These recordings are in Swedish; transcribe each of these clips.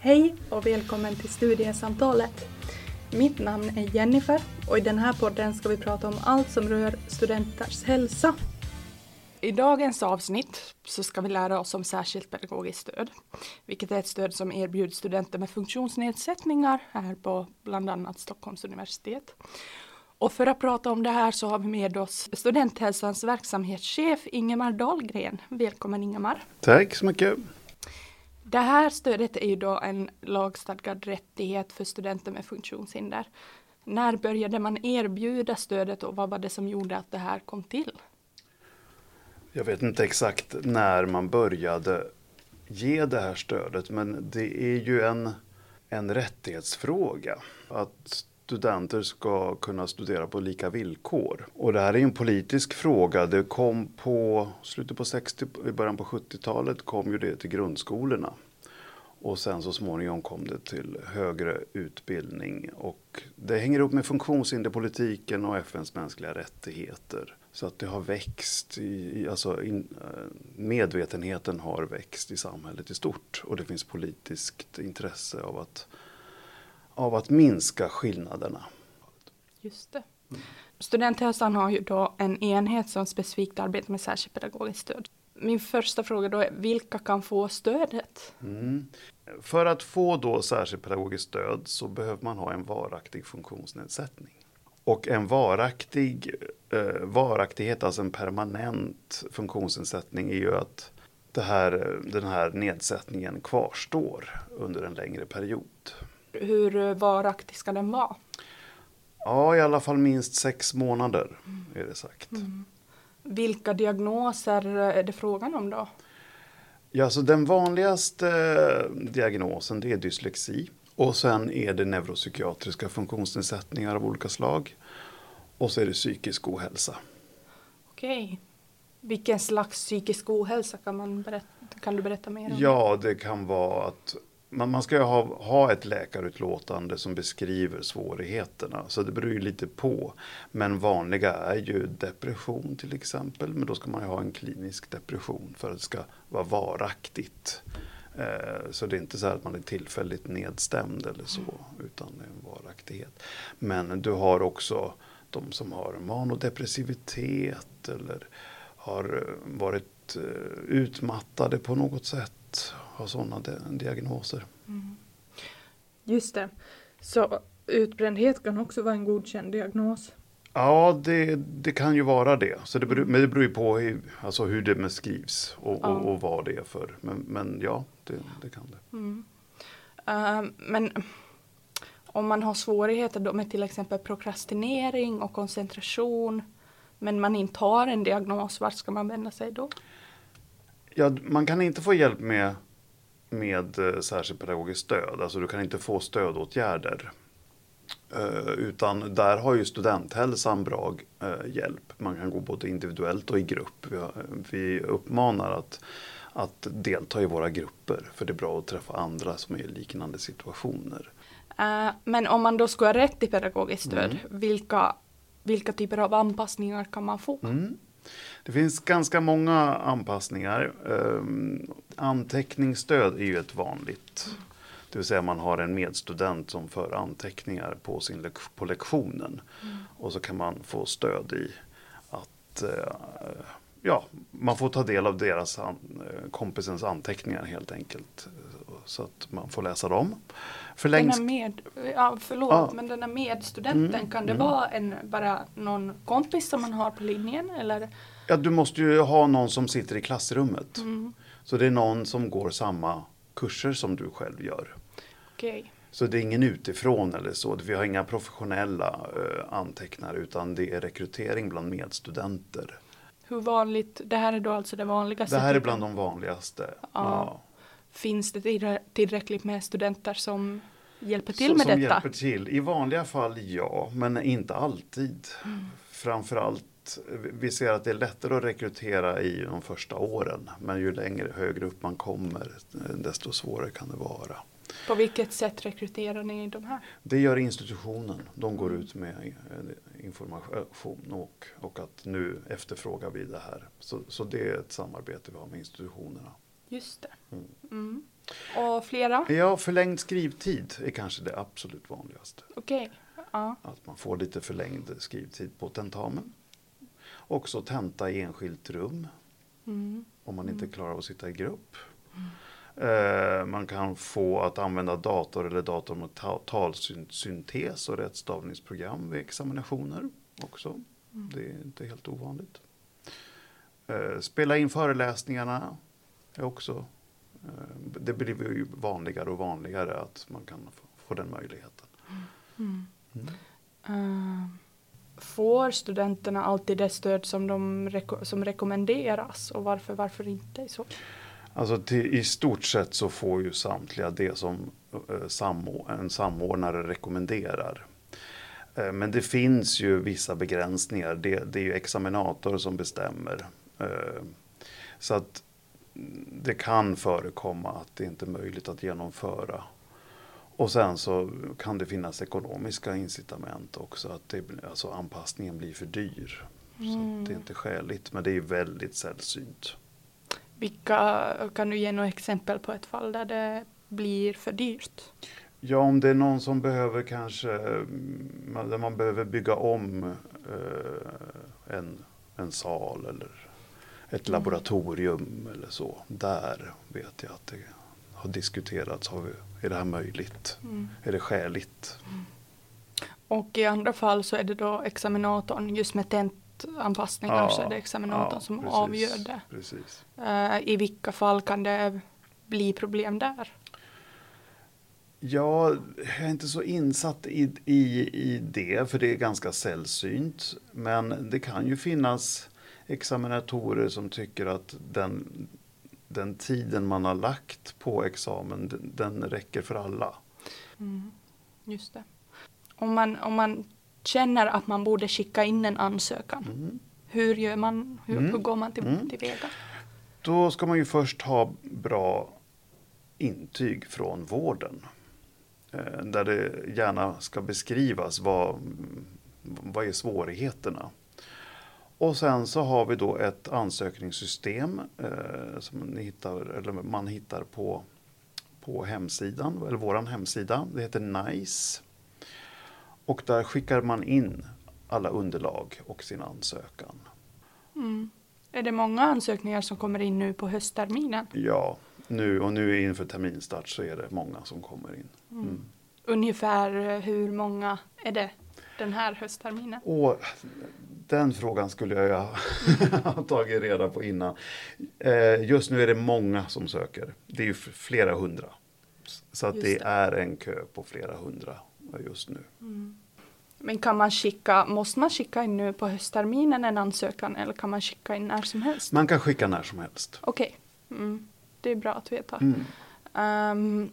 Hej och välkommen till studiesamtalet. Mitt namn är Jennifer och i den här podden ska vi prata om allt som rör studenters hälsa. I dagens avsnitt så ska vi lära oss om särskilt pedagogiskt stöd, vilket är ett stöd som erbjuds studenter med funktionsnedsättningar här på bland annat Stockholms universitet. Och för att prata om det här så har vi med oss Studenthälsans verksamhetschef Ingemar Dahlgren. Välkommen Ingemar. Tack så mycket. Det här stödet är ju då en lagstadgad rättighet för studenter med funktionshinder. När började man erbjuda stödet och vad var det som gjorde att det här kom till? Jag vet inte exakt när man började ge det här stödet men det är ju en, en rättighetsfråga. Att studenter ska kunna studera på lika villkor. Och det här är en politisk fråga. Det kom på slutet på 60, i början på 70-talet kom ju det till grundskolorna. Och sen så småningom kom det till högre utbildning. Och det hänger ihop med funktionshinderpolitiken och FNs mänskliga rättigheter. Så att det har växt, i, alltså in, eh, medvetenheten har växt i samhället i stort. Och det finns politiskt intresse av att av att minska skillnaderna. Just det. Studenthälsan har ju då en enhet som specifikt arbetar med särskilt pedagogiskt stöd. Min första fråga då är, vilka kan få stödet? Mm. För att få då särskilt pedagogiskt stöd så behöver man ha en varaktig funktionsnedsättning. Och en varaktig eh, varaktighet, alltså en permanent funktionsnedsättning är ju att här, den här nedsättningen kvarstår under en längre period. Hur varaktig ska den vara? Ja, i alla fall minst sex månader mm. är det sagt. Mm. Vilka diagnoser är det frågan om då? Ja, så den vanligaste diagnosen det är dyslexi. Och sen är det neuropsykiatriska funktionsnedsättningar av olika slag. Och så är det psykisk ohälsa. Okej. Vilken slags psykisk ohälsa kan, man berätta, kan du berätta mer om? Ja, det kan vara att man, man ska ju ha, ha ett läkarutlåtande som beskriver svårigheterna. Så det beror ju lite på. Men vanliga är ju depression till exempel. Men då ska man ju ha en klinisk depression för att det ska vara varaktigt. Eh, så det är inte så att man är tillfälligt nedstämd eller så. Utan det är en varaktighet. Men du har också de som har manodepressivitet. Eller har varit eh, utmattade på något sätt ha sådana diagnoser. Mm. Just det. Så utbrändhet kan också vara en godkänd diagnos? Ja, det, det kan ju vara det. Så det beror, men det beror ju på hur, alltså hur det beskrivs och, ja. och, och, vad det är för. Men, men ja, det, det kan det. Mm. Uh, men om man har svårigheter då med till exempel prokrastinering och koncentration men man inte har en diagnos, vart ska man vända sig då? Ja, man kan inte få hjälp med, med eh, särskilt pedagogiskt stöd. Alltså du kan inte få stödåtgärder. Uh, utan där har ju studenthälsan bra uh, hjälp. Man kan gå både individuellt och i grupp. Vi, har, vi uppmanar att, att delta i våra grupper. För det är bra att träffa andra som är i liknande situationer. Uh, men om man då skulle ha rätt till pedagogiskt stöd, mm. vilka, vilka typer av anpassningar kan man få? Mm. Det finns ganska många anpassningar. Um, anteckningsstöd är ju ett vanligt. Det vill säga man har en medstudent som för anteckningar på, sin lek på lektionen. Mm. Och så kan man få stöd i att uh, ja, man får ta del av deras an, kompisens anteckningar helt enkelt. Så att man får läsa dem. Förlängs... Med, ja, förlåt, ja. men den här medstudenten, mm, kan det mm. vara en, bara någon kompis som man har på linjen? Eller? Ja, du måste ju ha någon som sitter i klassrummet. Mm. Så det är någon som går samma kurser som du själv gör. Okay. Så det är ingen utifrån eller så. Vi har inga professionella uh, antecknare utan det är rekrytering bland medstudenter. Hur vanligt, det här är då alltså det vanligaste? Det här är bland de vanligaste. Ja. ja. Finns det tillräckligt med studenter som hjälper till Så, med som detta? Hjälper till. I vanliga fall ja, men inte alltid. Mm. Framförallt vi ser att det är lättare att rekrytera i de första åren. Men ju längre högre upp man kommer desto svårare kan det vara. På vilket sätt rekryterar ni de här? Det gör institutionen. De går ut med information och, och att nu efterfrågar vi det här. Så, så det är ett samarbete vi har med institutionerna. Just det. Mm. Och flera? Ja, förlängd skrivtid är kanske det absolut vanligaste. Okej. Ja. Att man får lite förlängd skrivtid på tentamen. Också tenta i enskilt rum Mm. om man inte klarar av att sitta i grupp. Eh, man kan få att använda dator eller dator med ta- talsyntes och rättstavningsprogram vid examinationer också. Det är inte helt ovanligt. Eh, spela in föreläsningarna är också eh, det blir ju vanligare och vanligare att man kan få- den möjligheten. Mm. Eh, får studenterna alltid det stöd som, de reko- som rekommenderas och varför, varför inte så? Alltså till, i stort sett så får ju samtliga det som eh, samå- en samordnare rekommenderar. Eh, Men det finns ju vissa begränsningar. Det, det är ju examinator som bestämmer. Eh, Så att det kan förekomma att det inte är möjligt att genomföra. Och sen så kan det finnas ekonomiska incitament också. Att det, alltså anpassningen blir för dyr. Så Mm. att det är inte skäligt. Men det är väldigt sällsynt. Vilka, kan du ge några exempel på ett fall där det blir för dyrt? Ja, om det är någon som behöver kanske, mm, där man behöver bygga om eh, en, en sal eller ett Mm. laboratorium eller så. Där vet jag att det har diskuterats. Har vi, är det här möjligt? Mm. Är det skäligt? Och i andra fall så är det då examinatorn, just med tentanpassningar så är det examinatorn ja, som precis, avgör det. Precis. Eh, I vilka fall kan det bli problem där? Ja, jag är inte så insatt i, i, i det, för det är ganska sällsynt. Men det kan ju finnas examinatorer som tycker att den, den tiden man har lagt på examen, den, den räcker för alla. Mm. Just det. Om man, om man känner att man borde skicka in en ansökan, Mm. hur gör man? Hur, Mm. hur går man till, Mm. tillväga? Då ska man ju först ha bra intyg från vården. Eh, Där det gärna ska beskrivas vad, vad är svårigheterna. Och sen så har vi då ett ansökningssystem eh, som hittar, eller man hittar på, på hemsidan, eller våran hemsida. Det heter NICE. Och där skickar man in alla underlag och sin ansökan. Mm. Är det många ansökningar som kommer in nu på höstterminen? Ja, nu och nu inför terminstart så är det många som kommer in. Mm. Ungefär eh, hur många är det den här höstterminen? Och den frågan skulle jag ha tagit reda på innan. Eh, just nu är det många som söker. Det är ju flera hundra. Så att det det. är en kö på flera hundra just nu. Men kan man skicka, måste man skicka in nu på höstterminen en ansökan eller kan man skicka in när som helst? Man kan skicka när som helst. Okej, mm. det är bra att veta. Mm. Ehm,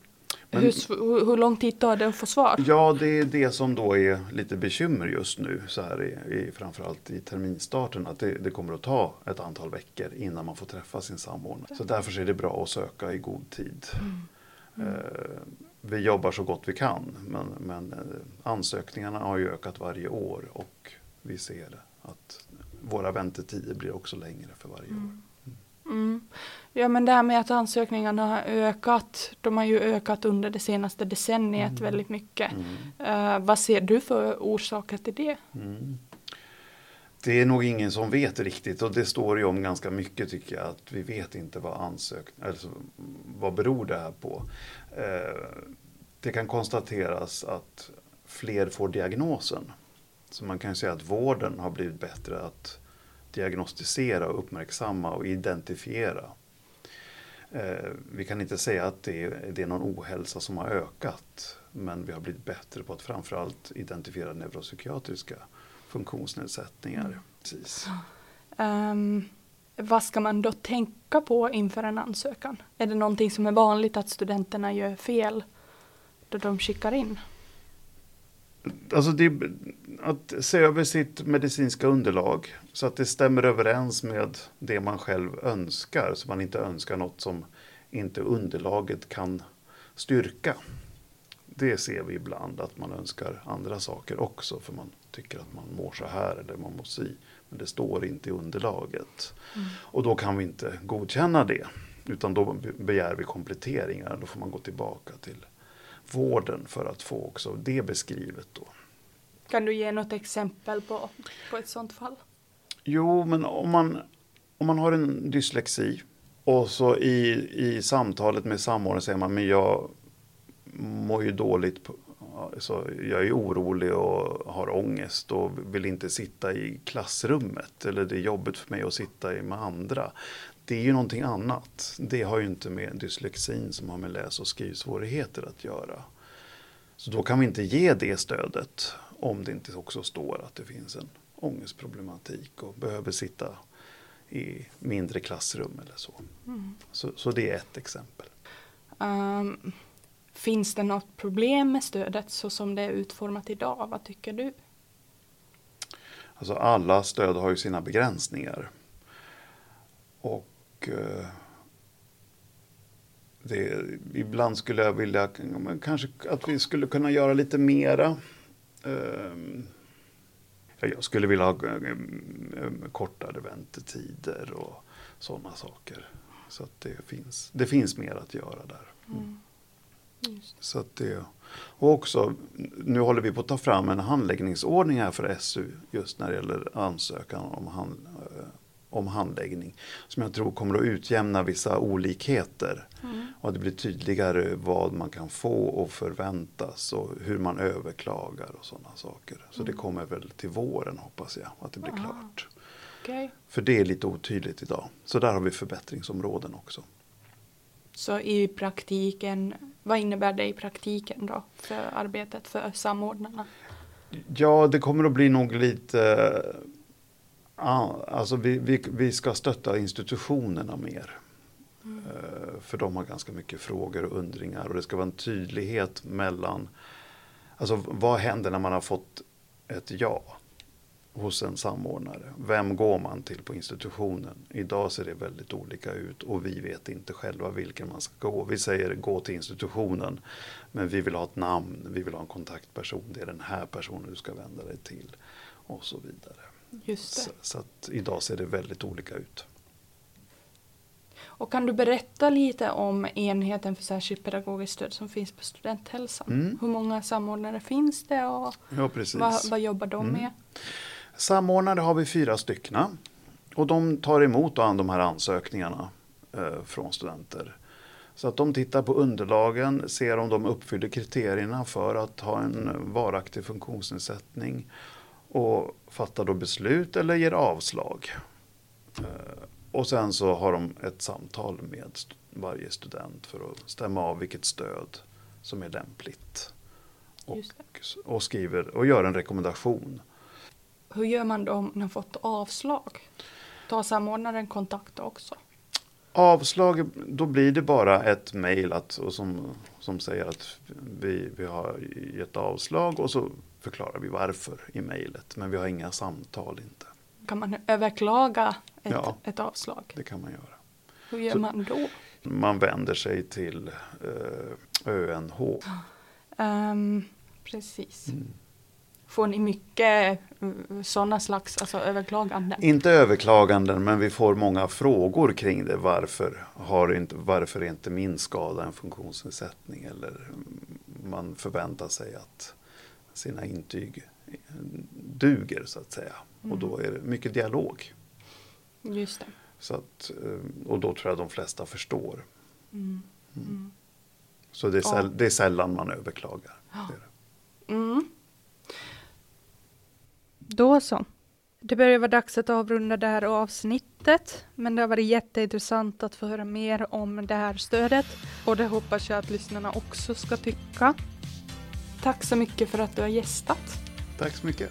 Men- hur, hur, lång tid tar det att få svar? Ja, det är det som då är lite bekymmer just nu, så här i, i, framförallt i terminstarten, att det, det kommer att ta ett antal veckor innan man får träffa sin samordnare. Så därför är det bra att söka i god tid. Eh, vi jobbar så gott vi kan, men, men eh, ansökningarna har ju ökat varje år och vi ser att våra väntetider blir också längre för varje år. Mm. Ja men det här med att ansökningarna har ökat, de har ju ökat under det senaste decenniet väldigt mycket. Mm. Eh, vad ser du för orsaker till det? Mm. Det är nog ingen som vet riktigt och det står ju om ganska mycket tycker jag att vi vet inte vad ansökning, alltså, vad beror det här på. Eh, det kan konstateras att fler får diagnosen. Så man kan ju säga att vården har blivit bättre att diagnostisera, och uppmärksamma och identifiera. Eh, vi kan inte säga att det är, det är någon ohälsa som har ökat. Men vi har blivit bättre på att framförallt identifiera neuropsykiatriska funktionsnedsättningar. Precis. Ehm, vad ska man då tänka på inför en ansökan? Är det någonting som är vanligt att studenterna gör fel då de skickar in? Alltså det, att se över sitt medicinska underlag så att det stämmer överens med det man själv önskar. Så man inte önskar något som inte underlaget kan styrka. Det ser vi ibland att man önskar andra saker också för man tycker att man mår så här eller man mår si. Men det står inte i underlaget. Och då kan vi inte godkänna det. Utan då begär vi kompletteringar. Då får man gå tillbaka till vården för att få också det beskrivet. Då. Kan du ge något exempel på, på ett sådant fall? Jo, men om man, om man har en dyslexi och så i, i samtalet med samordnaren säger man men jag mår ju dåligt. På, så jag är orolig och har ångest och vill inte sitta i klassrummet. Eller det är jobbigt för mig att sitta med andra. Det är ju någonting annat. Det har ju inte med dyslexin som har med läs och skrivsvårigheter att göra. Så då kan vi inte ge det stödet om det inte också står att det finns en ångestproblematik och behöver sitta i mindre klassrum eller så. Mm. Så, så, det är ett exempel. Um, finns det något problem med stödet så som det är utformat idag? Vad tycker du? Alltså alla stöd har ju sina begränsningar. Och eh, det, ibland skulle jag vilja kanske att vi skulle kunna göra lite mera. Eh, jag skulle vilja ha eh, kortare väntetider och sådana saker. Så att det finns, det finns mer att göra där. Mm. Så att det, och också, nu håller vi på att ta fram en handläggningsordning här för SU just när det gäller ansökan om, hand, eh, om handläggning. Som jag tror kommer att utjämna vissa olikheter. Mm. Och det blir tydligare vad man kan få och förväntas och hur man överklagar och sådana saker. Så mm. det kommer väl till våren hoppas jag att det blir Aha. klart. Okay. För det är lite otydligt idag. Så där har vi förbättringsområden också. Så i praktiken, vad innebär det i praktiken då för arbetet för samordnarna? Ja, det kommer att bli nog lite alltså vi, vi, vi ska stötta institutionerna mer. Mm. För de har ganska mycket frågor och undringar och det ska vara en tydlighet mellan Alltså vad händer när man har fått ett ja hos en samordnare? Vem går man till på institutionen? Idag ser det väldigt olika ut och vi vet inte själva vilken man ska gå. Vi säger gå till institutionen men vi vill ha ett namn, vi vill ha en kontaktperson. Det är den här personen du ska vända dig till och så vidare. Så, så att idag ser det väldigt olika ut. Och kan du berätta lite om enheten för särskilt pedagogiskt stöd som finns på Studenthälsan? Mm. Hur många samordnare finns det och ja, vad, vad, jobbar de mm. med? Samordnare har vi fyra styckna och de tar emot de här ansökningarna eh, från studenter. Så att de tittar på underlagen, ser om de uppfyller kriterierna för att ha en varaktig funktionsnedsättning och fattar då beslut eller ger avslag. Eh, och sen så har de ett samtal med varje student för att stämma av vilket stöd som är lämpligt. Och, och, skriver och gör en rekommendation. Hur gör man då om man har fått avslag? Tar samordnaren kontakt också? Avslag, då blir det bara ett mejl som, som säger att vi, vi har gett avslag och så förklarar vi varför i mejlet. Men vi har inga samtal inte. Kan man överklaga ett, ja, ett avslag? det kan man göra. Hur gör Så man då? Man vänder sig till eh, ÖNH. Um, precis. Mm. Får ni mycket eh, sådana slags alltså överklaganden? Inte överklaganden, men vi får många frågor kring det. Varför, har inte, varför är inte min skada en funktionsnedsättning? Eller man förväntar sig att sina intyg duger så att säga. Mm. Och då är det mycket dialog. Just det. Så att, eh, och då tror jag de flesta förstår. Mm. Mm. mm. Så det är, säll, det är, sällan man överklagar. Ja. Mm. Då så. Det börjar vara dags att avrunda det här avsnittet. Men det har varit jätteintressant att få höra mer om det här stödet. Och det hoppas jag att lyssnarna också ska tycka. Tack så mycket för att du har gästat. Tack så mycket.